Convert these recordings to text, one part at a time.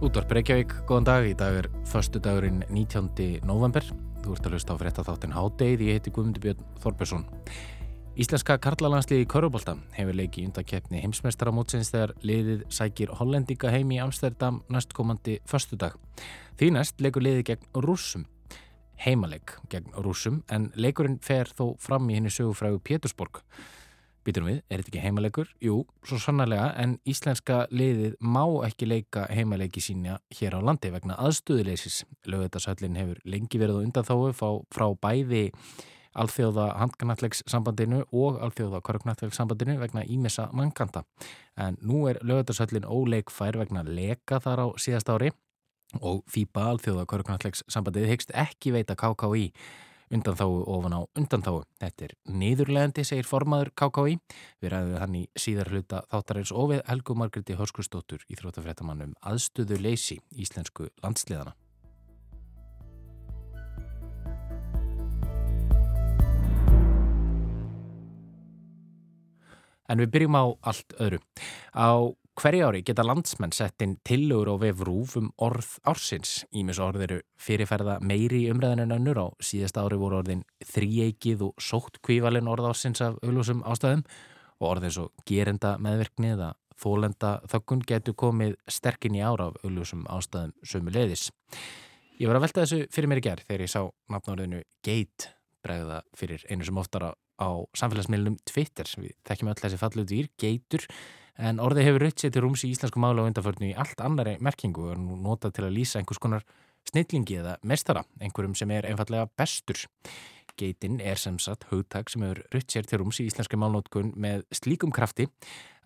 Útvarp Reykjavík, góðan dag. Í dag er förstu dagurinn 19. november. Þú ert að hlusta á frétta þáttinn Hádeið. Ég heiti Guðmundur Björn Þorbjörnsson. Íslenska karlalandsliði Körubolta hefur leikið undakeppni heimsmeistaramótsins þegar liðið sækir hollendinga heim í Amsterdam næstkomandi förstu dag. Því næst leikur liðið gegn rúsum. Heimaleg gegn rúsum en leikurinn fer þó fram í henni sögufrægu Pétursborg. Býturum við, er þetta ekki heimalegur? Jú, svo sannarlega, en íslenska liðið má ekki leika heimaleiki sína hér á landi vegna aðstöðuleysis. Lögutarsöllin hefur lengi verið á undanþáu frá bæði alþjóða handknallegssambandinu og alþjóða korknallegssambandinu vegna ímessa mannkanta. En nú er lögutarsöllin óleikfær vegna leka þar á síðast ári og FIBA alþjóða korknallegssambandið hegst ekki veita KKÍ undanþáu ofan á undanþáu. Þetta er niðurlegandi, segir formaður KKI. Við ræðum hann í síðar hluta þáttarins og við Helgu Margreti Hörskustóttur í þróttafrættamannum aðstöðu leysi íslensku landsliðana. En við byrjum á allt öðru. Á hverja ári geta landsmenn sett inn tillögur á vefrúf um orð ársins. Ímis orð eru fyrirferða meiri umræðan en önnur á síðast ári voru orðin þríeikið og sótt kvívalin orð ársins af auglúsum ástæðum og orð eins og gerenda meðverkni eða þólenda þökkun getur komið sterkinn í ára af auglúsum ástæðum sömu leiðis. Ég var að velta þessu fyrir mér í gerð þegar ég sá nafnárðinu Gate bregða fyrir einu sem oftar á samfélagsmiðlunum Twitter við þekkjum öll þessi fallu dýr, geitur en orðið hefur rutt sér til rúms í íslensku mála og undarförnu í allt annari merkingu og er nú notað til að lýsa einhvers konar snillingi eða mestara, einhverjum sem er einfallega bestur. Geitin er sem sagt hugtak sem hefur rutt sér til rúms í íslenski málnótkun með slíkum krafti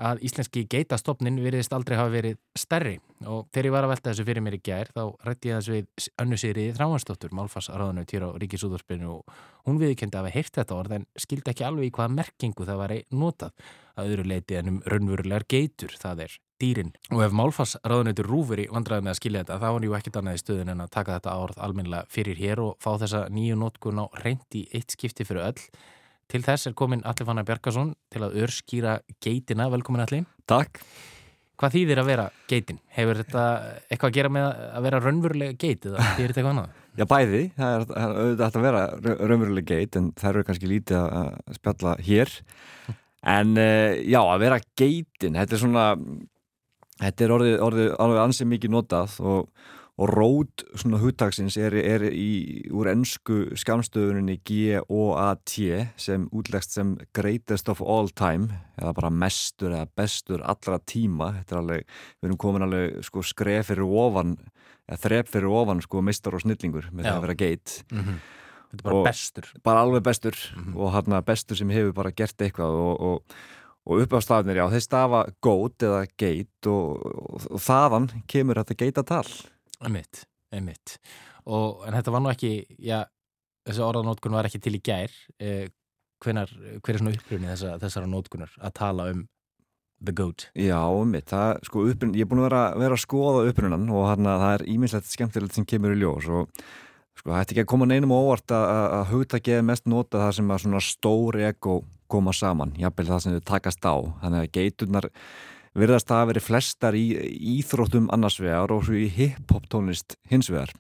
að íslenski geitastofnin veriðist aldrei hafa verið stærri. Og þegar ég var að velta þessu fyrir mér í gær þá rætti ég þessu við önnu sigriði þráhansdóttur, málfarsraðanu týra á Ríkisúðorspinu og hún viðkendi að hafa heyrt þetta orð en skildi ekki alveg í hvaða merkingu það var notað. Að öðru leiti en um raunverulegar geitur, það er dýrin. Og ef málfarsraðanutur rúfur í vandraði með að skilja þetta, þá var njú ekkit annað í stöðun en að taka þetta orð almennilega fyrir hér og fá þessa nýju nótkun á reyndi eitt skipti fyrir öll Til þess er komin Alli Fannar Bjarkarsson til að örskýra geitina. Velkomin Alli. Takk. Hvað þýðir að vera geitin? Hefur þetta eitthvað að gera með að vera raunverulega geit eða þýðir þetta eitthvað annað? Já bæði, það er auðvitað að vera raunverulega geit en það eru kannski lítið að spjalla hér. En eh, já, að vera geitin, þetta er svona, þetta er orðið, orðið, orðið ansið mikið notað og og rót svona húttagsins er, er í, úr ennsku skamstöðuninni G-O-A-T sem útlegst sem greatest of all time eða bara mestur eða bestur allra tíma þetta er alveg, við erum komin alveg sko, skref fyrir ofan eða þrep fyrir ofan sko mistar og snillingur með það að vera geit mm -hmm. Þetta er bara bestur bara alveg bestur mm -hmm. og hann að bestur sem hefur bara gert eitthvað og, og og upp á stafnir, já, þeir stafa gót eða geit og, og, og þaðan kemur þetta geitatal Einmitt, einmitt. Og, en þetta var nú ekki, já, þessi orðanótkun var ekki til í gær. Eh, hvenar, hver er svona upprunni þessa, þessara nótkunar að tala um the goat? Já, einmitt. Það, sko, upprunni, ég er búin að vera, vera að skoða upprunnan og hana, það er íminnslegt skemmtilegt sem kemur í ljós og sko, það ætti ekki að koma neinum óvart að, að hugta geði mest nota það sem að svona stóri ego koma saman, jafnvel það sem þau takast á. Þannig að geiturnar virðast að verið flestar í íþróttum annars vegar og svo í hip-hop tónlist hins vegar.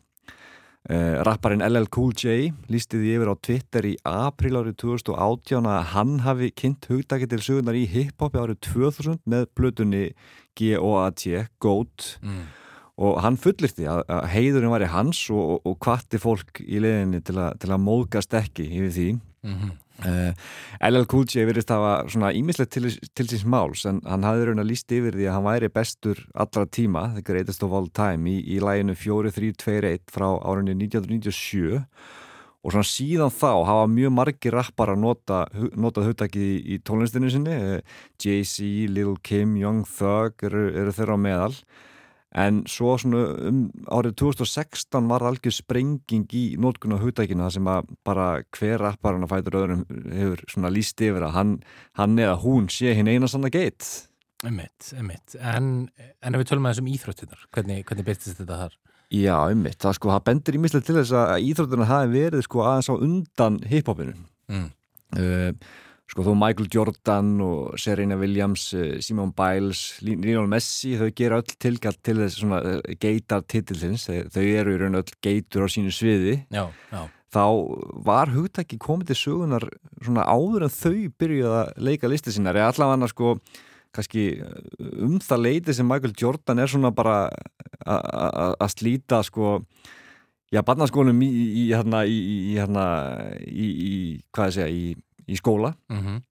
Uh, rapparinn LL Cool J lísti því yfir á Twitter í april árið 2018 að hann hafi kynnt hugdagi til sögurnar í hip-hopi árið 2000 með blötunni G.O.A.T. GOAT mm. og hann fullirti að, að heiðurinn var í hans og, og, og kvatti fólk í leðinni til, til að móðgast ekki yfir því mm -hmm. Uh, eh, LL Cool J verist að hafa svona ímislegt til, til síns máls en hann hafði raun að lísta yfir því að hann væri bestur allra tíma, the greatest of all time í, í læginu 4-3-2-1 frá árunni 1997 og svona síðan þá hafa mjög margi rappar að nota, notað hugtaki í, í tónlistinu sinni. Uh, Jay-Z, Lil Kim, Young Thug eru, eru þeirra á meðal En svo svona um árið 2016 var algjör sprenging í nótkunn á hugdækina sem að bara hver rapparinn að fætur öðrum hefur svona líst yfir að hann, hann eða hún sé hinn eina sann að geit. Emitt, emitt. En, en ef við tölum að þessum íþróttunar, hvernig, hvernig byrtist þetta þar? Já, emitt. Það sko, það bendur í mislega til þess að íþróttunar hafi verið sko aðeins á undan hiphopinu. Mm. Uh, sko þú Michael Jordan og Serena Williams, eh, Simone Biles Lionel Messi, þau gera öll tilkall til þess svona eh, geitar titillins þau eru í raun öll geitur á sínu sviði. Já, já. þá var hugtæki komið til sögunar svona áður en þau byrjuði að leika listi sínar, eða allavega sko kannski um það leiti sem Michael Jordan er svona bara að slíta sko já, barnaskólum í, í, hérna, í, hérna, í hvað ég segja, í skóla mm -hmm.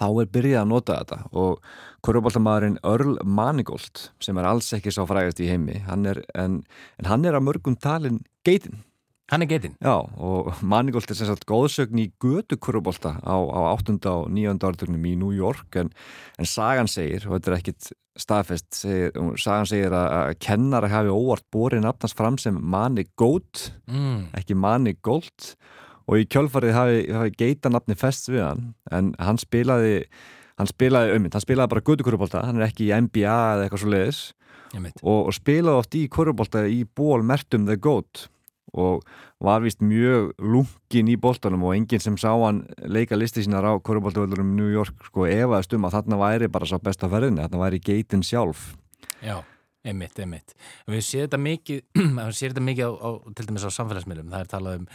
þá er byrjað að nota þetta og korfbóltamæðurinn Earl Manigault sem er alls ekki sá frægast í heimi hann er, en, en hann er að mörgum talin geitin Hann er getinn? Já, og Manigault er sem sagt góðsögn í götu kurubólta á, á 8. og 9. áratögnum í New York en, en Sagan segir, og þetta er ekkit staðfest, segir, Sagan segir að, kennara hafi óvart borið nafnast fram sem Manigault, mm. ekki Manigault og í kjölfarið hafi, hafi geita nafni fest við hann en hann spilaði, hann spilaði ömynd, hann spilaði bara götu kurubólta, hann er ekki í NBA eða eitthvað svo leiðis og, og spilaði oft í kurubólta í ból mertum The Goat og var vist mjög lungin í boltanum og enginn sem sá hann leika listi sínar á korfbóltavöldurum New York sko efaðist um að þarna væri bara svo besta ferðinni, þarna væri geitin sjálf. Já, emitt, emitt við séum þetta mikið séum þetta mikið á, á, til dæmis á samfélagsmiðlum. Það er talað um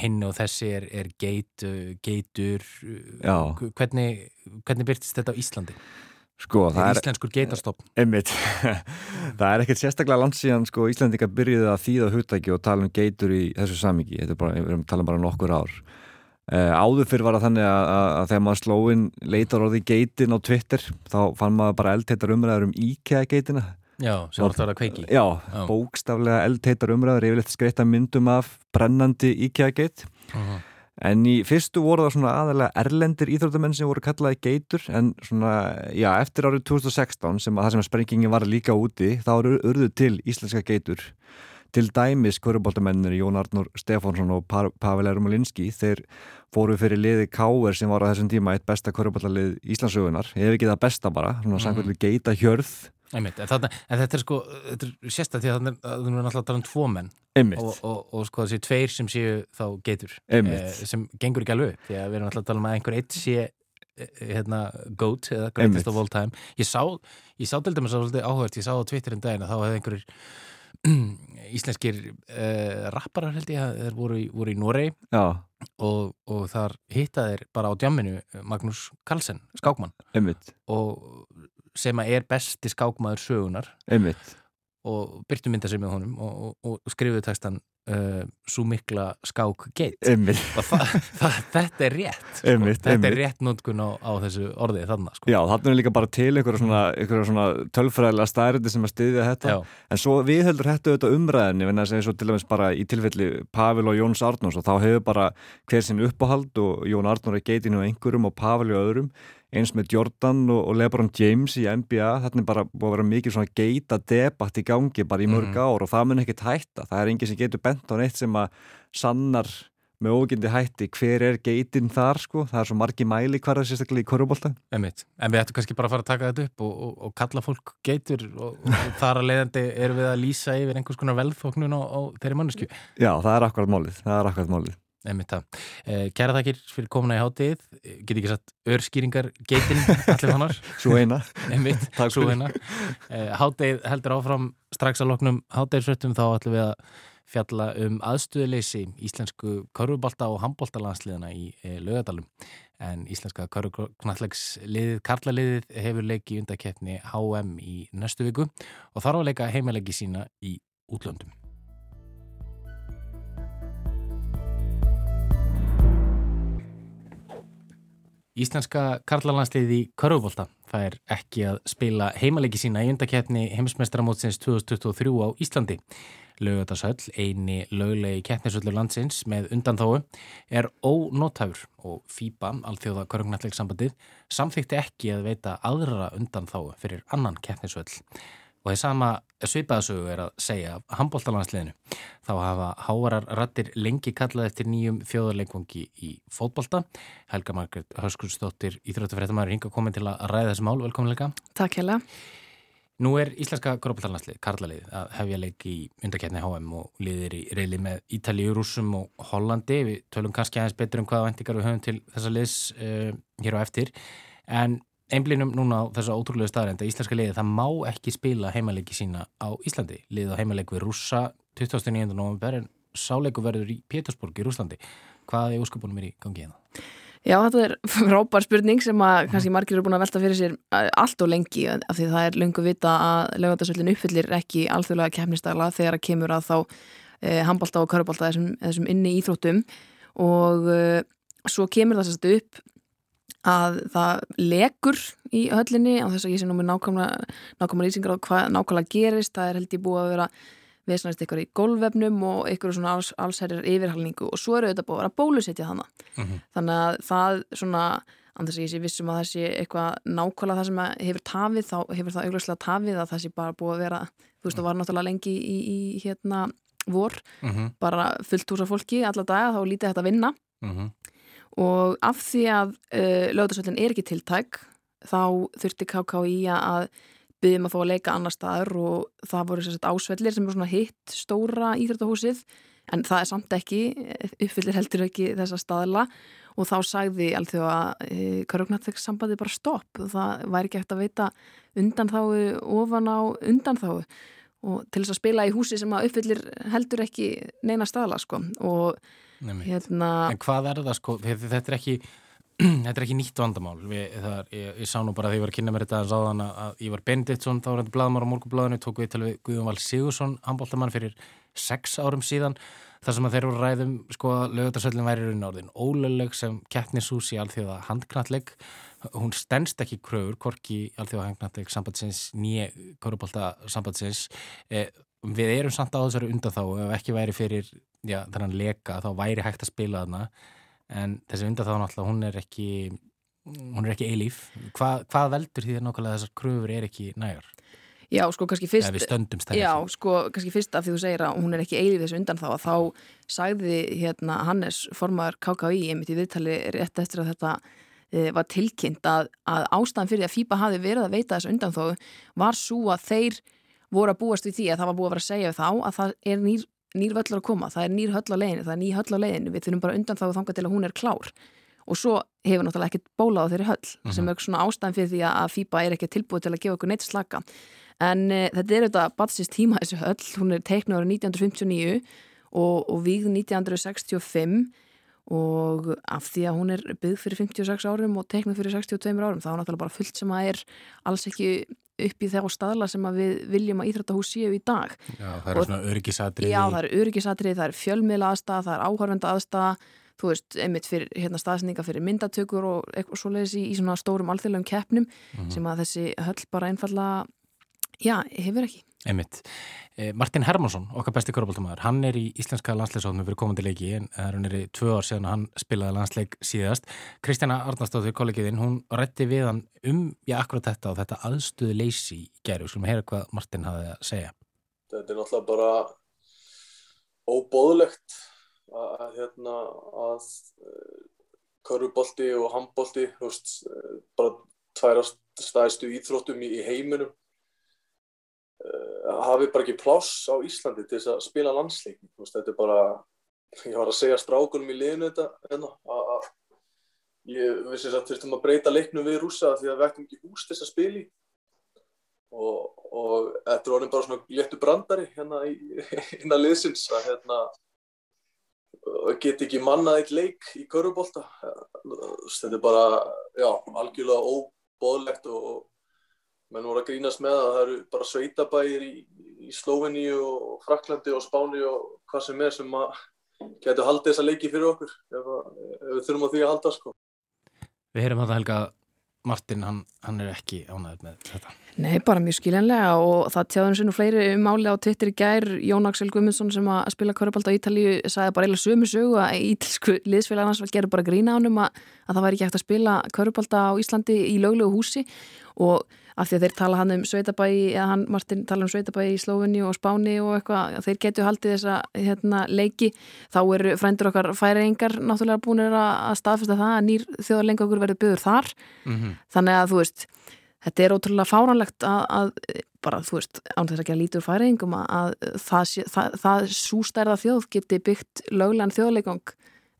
hinn og þessi er, er geit, geitur Já. hvernig, hvernig byrtist þetta á Íslandi? Sko, það er íslenskur geitarstopp einmitt, það er ekkert sérstaklega landsíðan sko Íslandika byrjuði að þýða húttæki og tala um geitur í þessu samíki er við erum að tala um bara nokkur ár. Uh, áður fyrir var það þannig að, að, að þegar maður slóin leitar orði geitin á Twitter, þá fann maður bara eldheitar umræður um IKEA geitina Já, sem var það að kveiki Já, Já. bókstaflega eldheitar umræður yfirleitt skreita myndum af brennandi IKEA geit uh -huh. En í fyrstu voru það svona aðalega erlendir íþróttamenn sem voru kallaði geitur en svona, já, eftir árið 2016 sem að það sem að sprengingin var líka úti þá eru urðu til íslenska geitur til dæmis kvöruboltamennir Jón Arnur Stefánsson og Pavel Ermolinski þeir fóru fyrir liði Káver sem var á þessum tíma eitt besta kvöruboltalið Íslandsögunar, ef ekki það besta bara svona mm. samkvæmlega geita hjörð Einmitt, en, þarna, en þetta er sko, þetta er sérstaklega því að það er náttúrulega að tala um tvo menn. Og, og, og sko þessi tveir sem séu þá geitur eh, sem gengur ekki alveg því að við erum alltaf að tala um að einhver eitt sé eh, hérna GOAT eða Greatest of All Time. Ég sá, ég sá til dæmis að áhört, ég sá á Twitter en daginn að þá hefði einhverjir íslenskir uh, rapparar held ég að þeir voru voru í Norei og, og þar hittaðir bara á djamminu Magnús Carlsen, skákmann. Sem er besti skákmaður sögunar Einmitt. og byrtu mynda sig með honum og, og, og skrifuðu textan uh, svo mikla skák geit og þetta er rétt sko. einmitt, þetta einmitt. er rétt nótkun á, á þessu orðið þannig sko. Já, þannig er líka bara til einhverja svona, svona tölfræðilega stærði sem að styðja þetta Já. en svo við heldur hættu auðvitað umræðinni en það er svo til dæmis bara í tilfelli Pavel og Jóns Arnórs og þá hefur bara hver sinn uppáhald og Jón Arnór er geitinu einhverjum og Pavel og öðrum eins með Jordan og, og Lebron James í NBA, þetta er bara búið að vera mikið svona geita debatt í gangi bara í mörg mm. ár og það mun ekkert hætta. Það er enginn sem getur bent á neitt sem að sannar með ógindi hætti hver er geitin þar sko, það er svo margi mæli hverða sérstaklega í korubólta En við ættum kannski bara að fara að taka þetta upp og, og, og kalla fólk geitur og, og þar að leiðandi erum við að lýsa yfir einhvers konar velþóknun á, á þeirri mannesku Já, það er akkurat málið, það er akkurat málið Eh, kæra þakkir fyrir komuna í hátíð. Get ekki satt örskýringar geitin allir hannar Svo eina. Svo eina. Eh, Hátíð heldur áfram. Strax að loknum hátíðsvöttum þá ætlum við að fjalla um aðstöðuleysi íslensku körfubalta og handbóltalandsliðana í e, lögadalum en íslenska körfuknallegsliðið Karlaliðið hefur leikið undakeppni HM í næstu viku og þarf að leika heimalegi sína í útlöndum Íslenska karlalandsliði Körfubólta fær ekki að spila heimalegi sína í undakefni heimismestramótsins 2023 á Íslandi. Laugatasöll, eini löglegi keppnisöllur landsins með undanþáu, er ónótæfur og FIBA, alþjóða Körfugnallegsambandið, samþykti ekki að veita aðrara undanþáu fyrir annan keppnisöll. Og það sama svipaðsögu er að segja af handbóltalansliðinu. Þá hafa hávarar rattir lengi kallað eftir nýjum þjóðarleikvangi í fótbólta. Helga Margret Hörskursdóttir, Íþróttafrættamæður, hinga komin til að ræða þessu mál. Velkominleika. Takk hella. Nú er íslenska korfbaltarlandslið, karlalið, að hefja leik í undaketni HM og liðir í reyli með Ítalíu, Rúsum og Hollandi. Við tölum kannski aðeins betur um hvaða vendingar við höfum til þessa liðs uh, hér á eftir. En einblinum núna á þessu ótrúlega staðrænd að íslenska liði það má ekki spila heimaleiki sína á Íslandi. Liðið á heimaleik við Rúsa 29. november en sáleiku verður í Pétursborg í Rúslandi. Hvað er úrskupunum er í gangið hérna? Já, þetta er frábær spurning sem að kannski margir eru búin að velta fyrir sér eh, allt og lengi af því það er lungu vita að lögandasöldin uppfyllir ekki alþjóðlega kemnistagla þegar að kemur að þá eh, handbalta og karubálta þessum, þessum inni íþróttum og eh, svo kemur það sérstu upp að það legur í höllinni á þess að ég sé nú með nákvæmlega lýsingar á hvað nákvæmlega gerist, það er held ég búið að vera viðsnæst ykkur í golvefnum og ykkur svona alls, allsherjar yfirhalningu og svo eru þetta búið að vera bólusetja þannig mm -hmm. þannig að það svona andars ég sé vissum að það sé eitthvað nákvæmlega það sem hefur tafið þá hefur það augljóslega tafið að það sé bara búið að vera þú veist það var náttúrulega lengi í, í, í hérna vor mm -hmm. bara fullt úr fólki alla daga þá lítið þetta að vinna mm -hmm. Og af því að uh, lögdagsvöldin er ekki tiltæk þá þurfti KKÍ að byggjum að fá að leika annar staðar og það voru sérstætt ásvellir sem er svona hitt stóra íþrættahúsið en það er samt ekki, uppfyllir heldur ekki þessa staðla. Og þá sagði allþjóð að e, Karugnathegs sambandi bara stopp. Og það væri ekki eftir að veita undan þáu ofan á undan þáu og til þess að spila í húsi sem að uppfyllir heldur ekki neina staðla sko. Og. Hérna En hvað er það sko, þetta er ekki þetta er ekki nýtt vandamál. Við, þar, ég, ég sá nú bara þegar ég var að kynna mér þetta að sáðan að Ívar Benditsson þá var þetta bladamár á morgublaðinu, tók við til við Guðjón Val Sigursson, handbóltamann fyrir sex árum síðan, þar sem að þeir voru ræðum sko að lögutarsöllin væri raun orðin óleguleg sem keppnishús í alþjóða handknalleg, hún stennst ekki kröfur, korki alþjóða handknalleg sambandsins, nýje korubólta sambandsins, eh, við erum samt á þessari undan þá, ef ekki væri fyrir já, þannig leka, þá væri hægt að spila þarna. En þessi undan þá náttúrulega hún er ekki hún er ekki eilíf. Hva, hvað veldur því að nákvæmlega þessar kröfur er ekki nægar? Já, sko, kannski fyrst Já, sko, kannski fyrst af því þú segir að hún er ekki eilíf þessu undan þá að þá sagði hérna Hannes formar KKI einmitt í viðtali rétt eftir að þetta e, var tilkynnt að, að ástæðan fyrir að FIBA hafi verið að veita þessu undan þá var svo að þeir voru að búast við því að það var búið að vera að segja þá að það er nýr nýr völlur að koma, það er nýr höll á leiðinu, það er nýr höll á leiðinu, við þurfum bara undan þá að þanga til að hún er klár og svo hefur náttúrulega ekkert bólað á þeirri höll uh -huh. sem er svona ástæðan fyrir því að FIBA er ekki tilbúið til að gefa okkur neitt slaka en e, þetta er auðvitað batsist tíma þessu höll, hún er teiknur ára 1959 og, og við 1965 og af því að hún er byggð fyrir 56 árum og teiknuð fyrir 62 árum þá er náttúrulega bara fullt sem að er alls ekki upp í þegar staðla sem við viljum að Íþrættahús séu í dag. Já, það eru svona örgisatrið Já, það eru örgisatrið, það eru fjölmiðla aðstæða það eru áhörvenda aðstæða þú veist, einmitt fyrir hérna, staðsendinga fyrir myndatökur og eitthvað svoleiðis í, í svona stórum alþjóðlegum keppnum mm -hmm. sem að þessi höll bara einfalla já, hefur ekki Einmitt. Eh, Martin Hermansson, okkar besti korfbóltumæður, hann er í íslenska landsleisóðnum fyrir komandi leiki en hann er í tvö ár síðan hann spilaði landsleik síðast. Kristjana Arnarsdóttir, kollegiðinn, hún rætti við hann um, já, akkurat þetta og þetta aðstöðu leysi í gerðu. Skulum að heyra hvað Martin hafði að segja. Þetta er náttúrulega bara óbóðlegt að, hérna, að eh, korfbólti og handbólti, eh, bara tværast stæðstu íþróttum í, heiminum hafi bara ekki pláss á Íslandi til þess að spila landsleikin þetta er bara, ég var að segja strákunum í liðinu þetta hérna, að ég vissi að þurftum að breyta leiknum við rúsa því að við ættum ekki hús þess að spili og, og þetta orðin bara svona léttu brandari hérna innan liðsins að hérna get ekki mannað eitt leik í körubólta þetta er bara, já, algjörlega óbóðlegt og menn voru að grínast með að það eru bara sveitabægir í, í Slóvinni og Fraklandi og Spáni og hvað sem er sem að getur haldið þessa leiki fyrir okkur ef, ef við þurfum á því að halda sko. Við heyrum að það helga Martin, hann, hann er ekki ánægð með þetta. Nei, bara mjög skiljanlega og það tjáðum sér nú fleiri um máli á Twitter í gær, Jón Axel Gumundsson sem að spila korrabald á Ítalíu sagði bara eila sömu sögu að ítalsku liðsfélag hans gerur bara grína ánum að, að það væri ekki hægt að spila korrabald á Íslandi í löglegu húsi og af því að þeir tala hann um Sveitabæi eða hann, Martin, tala um Sveitabæi í Slóvinni og Spáni og eitthvað, þeir getur haldið þessa hérna, leiki, þá eru frændur okkar færiðingar náttúrulega búin að staðfesta það að nýr þjóðarlenga okkur verður byggður þar mm -hmm. þannig að þú veist þetta er ótrúlega fáranlegt að, að bara, þú veist, án þess að ekki að lítur færingum að, að það, það, það sústærða þjóð geti byggt löglegan þjóðleikong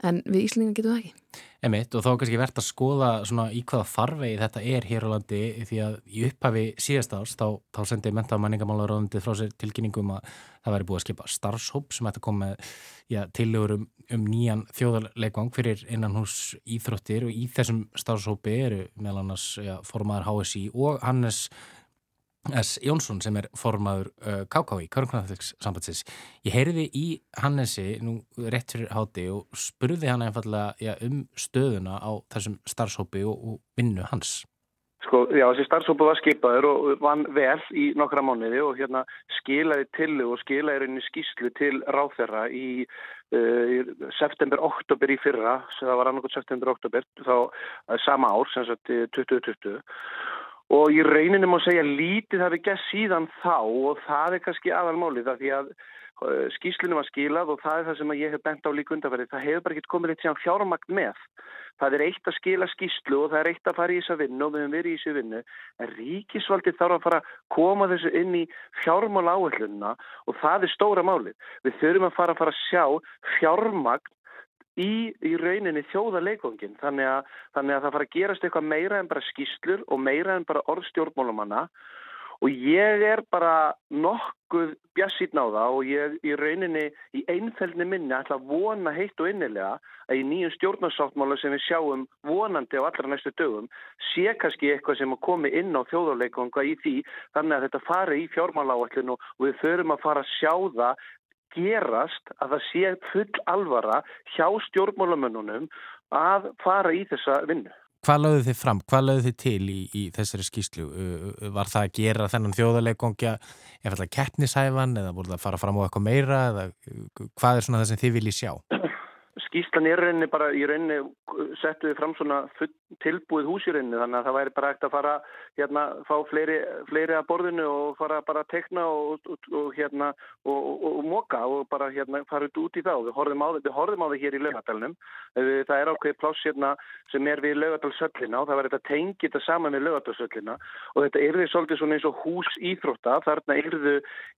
en við Íslinga getum það ekki. Emitt og þá kannski verðt að skoða svona í hvaða farvegi þetta er hér á landi því að í upphafi síðast árs þá, þá sendi menta manningamálaráðundið frá sér tilkynningum að það væri búið að skipa starfshóp sem ætti að koma með ja, tillegur um, um nýjan þjóðarleikvang fyrir innan hús íþróttir og í þessum starfshópi eru meðal annars ja, formaður HSI og Hannes S. Jónsson sem er formaður uh, KKI, Körnkvæðarflöks sambandsins. Ég heyriði í Hannesi nú rétt fyrir háti og spurði hann einfallega ja, um stöðuna á þessum starfshópi og, og vinnu hans. Sko, já, þessi starfshópu var skipaður og vann vel í nokkra mánuði og hérna skilaði til og skilaði rauninni skýslu til ráþerra í uh, september-oktober í fyrra, sem það var annarkot september-oktober, þá uh, sama ár, sem sagt 2020 og í reyninu má segja lítið hafi gæst síðan þá og það er kannski aðalmálið af því að uh, skýslunum var skilað og það er það sem ég hef bent á líka undanverðið. Það hefur bara ekkert komið eitt síðan fjármagn með. Það er eitt að skila skýslu og það er eitt að fara í þessa vinnu og við höfum verið í þessu vinnu. En ríkisvaldið þarf að fara að koma þessu inn í fjármál áhengluðuna og það er stóra málið. Við þurfum að fara að fara að sjá fjármagn í, í rauninni þjóðarleikongin þannig að, þannig að það fara að gerast eitthvað meira en bara skýslur og meira en bara orðstjórnmálumanna og ég er bara nokkuð bjassítn á það og ég í rauninni í einfældni minni ætla að vona heitt og innilega að í nýjum stjórnarsáttmála sem við sjáum vonandi á allra næstu dögum sé kannski eitthvað sem að komi inn á þjóðarleikonga í því þannig að þetta fari í fjármáláallinu og við förum að fara að sjá það gerast að það sé full alvara hjá stjórnmálamönnunum að fara í þessa vinnu. Hvað lögðu þið fram? Hvað lögðu þið til í, í þessari skýslu? Var það að gera þennan þjóðarleikongja eða keppnishæfan eða voru það að fara fram á eitthvað meira eða hvað er svona það sem þið viljið sjá? Skýslan er reyni bara í reyni settu við fram svona tilbúið hús í reyni þannig að það væri bara ekkert að fara hérna, fá fleiri, fleiri að borðinu og fara bara að tekna og, og, og hérna og, og moka og bara hérna fara út í og við horfum á, við horfum á það hér í laugadalunum það er ákveði pláss hérna sem er við laugadalsöllina og það var þetta tengið þetta saman með laugadalsöllina og þetta því svolítið svona eins og hús íþrótta þarna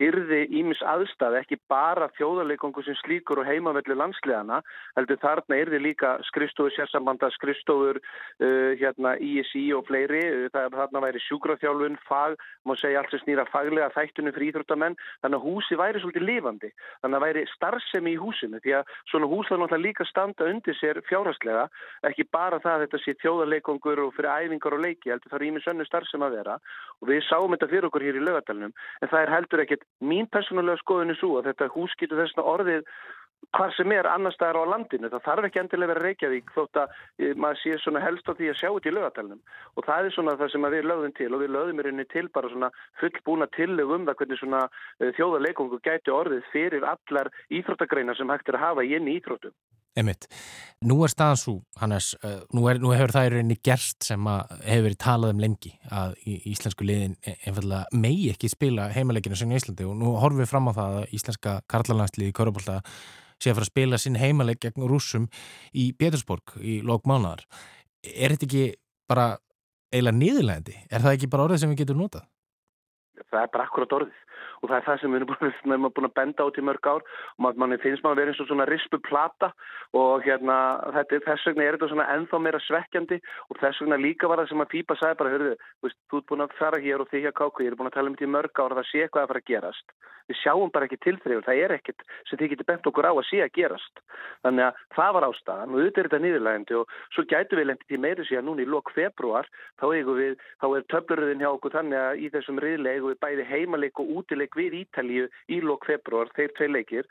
yrði ímis aðstæð ekki bara þjóðarleikongu sem slíkur og heimavelli landsliðana heldur þarna er þið líka skrifstofur sérsambanda, skrifstofur uh, hérna ISI og fleiri. Uh, það, þarna væri sjúkraþjálfun fag, má segja allt sem snýra faglega þættunum fyrir íþróttamenn, þannig að húsi væri svolítið lifandi, þannig að væri starfsemi í húsinu, því að svona hús það náttúrulega líka standa undir sér fjárhastlega ekki bara það að þetta sé þjóðarleikongur og fyrir æfingar og leiki, heldur það er ímið sönnu starfsem að vera. Og við sáum þetta fyrir okkur hér í lögadalunum, en það er heldur ekkit mín personulega skoðinu svo að þetta hús getur þessna orðið hvar sem er annar staðar á landinu. Það þarf ekki endilega verið Reykjavík þótt að eh, maður sé svona helst á því að sjá þetta í lögatalunum. Og það er svona það sem við lögðum til og við lögðum í rauninni til bara svona fullbúna tillögum það hvernig svona eh, þjóðarleikongu gæti orðið fyrir allar íþróttagreina sem hægt er að hafa í enni íþróttum. Emitt. Nú er staðan svo, Hannes, uh, nú, er, nú hefur það í rauninni gerst sem hefur verið talað um lengi að íslensku liðin e, einfallega megi ekki spila heimaleginu sem í Íslandi og nú horfum við fram á það að íslenska karlalandsliði Körubólta sé að fara að spila sinn heimaleg gegn rúsum í Petersborg í lókmánaðar. Er þetta ekki bara eiginlega niðurlegandi? Er það ekki bara orðið sem við getum notað? Það er bara akkurat orðið. Og það er það sem við erum búin, að benda át í mörg ár. Og mann finnst maður að vera eins og svona rispu plata. Og hérna þetta, þess vegna er þetta svona ennþá meira svekkjandi. Og þess vegna líka var það sem að Pípa sagði bara, hörðu, þú ert búin að fara hér og að káku, ég er búin að tala um þetta í mörg ár og það sé eitthvað að fara að gerast. Við sjáum bara ekki tilþrifur, það er ekkert sem þið getur bent okkur á að sé að gerast. Þannig að það var ástæðan og auðvitað er þetta nýðurlægandi og svo gætu við lendið í meiri síðan núna í lok februar þá, við, þá er töfluröðin hjá okkur þannig að í þessum riðlega við bæði heimaleik og útileik við Ítalíu í lok februar, þeir tvei leikir.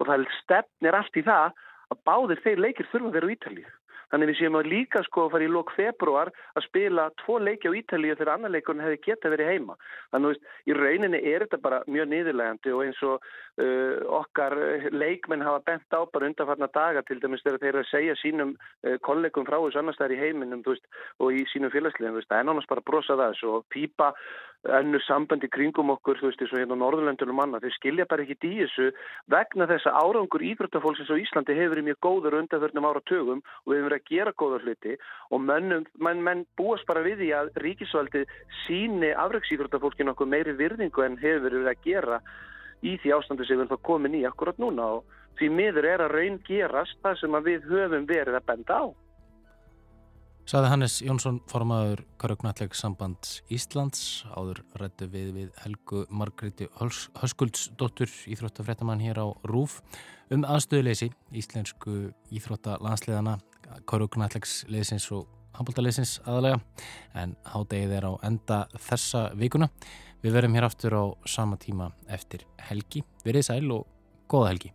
Og það stefnir allt í það að báðir þeir leikir þurfa að vera á Ítalíu Þannig við séum að líka sko að fara í lok februar að spila tvo leiki á Ítalíu þegar annar leikurinn hefði geta verið heima. Þannig að í rauninni er þetta bara mjög niðurlegandi og eins og uh, okkar leikmenn hafa bent á bara undanfarnar daga til dæmis þegar þeir að segja sínum uh, kollegum frá þessu annars þær í heiminum veist, og í sínum. Það er náttúrulega bara brosa það og pípa önnu sambandi kringum okkur, þú veist, eins og hérna Norðurlöndunum manna, þeir skilja bara ekki í þessu vegna þess að árangur íþróttafólksins á Íslandi hefur verið mjög góður undanförnum áratögum og við hefum verið að gera góða hluti og mönnum, menn, menn búast bara við því að ríkisvaldi síni afreiksíþróttafólki nokkuð meiri virðingu en hefur verið að gera í því ástandi sem við erum þá komin í akkurat núna og því miður er að raun gerast það sem við höfum verið að benda á. Saði Hannes Jónsson, formaður Karugnatleg sambands Íslands, áður rættu við við Helgu Margréti Höskuldsdóttur, íþróttafrættamann hér á RÚF, um aðstöðuleysi íslensku íþróttalandsliðana, Karugnatlegs leysins og handbóltaleysins aðalega, en hádegið er á enda þessa vikuna. Við verum hér aftur á sama tíma eftir helgi. Verið sæl og góða helgi.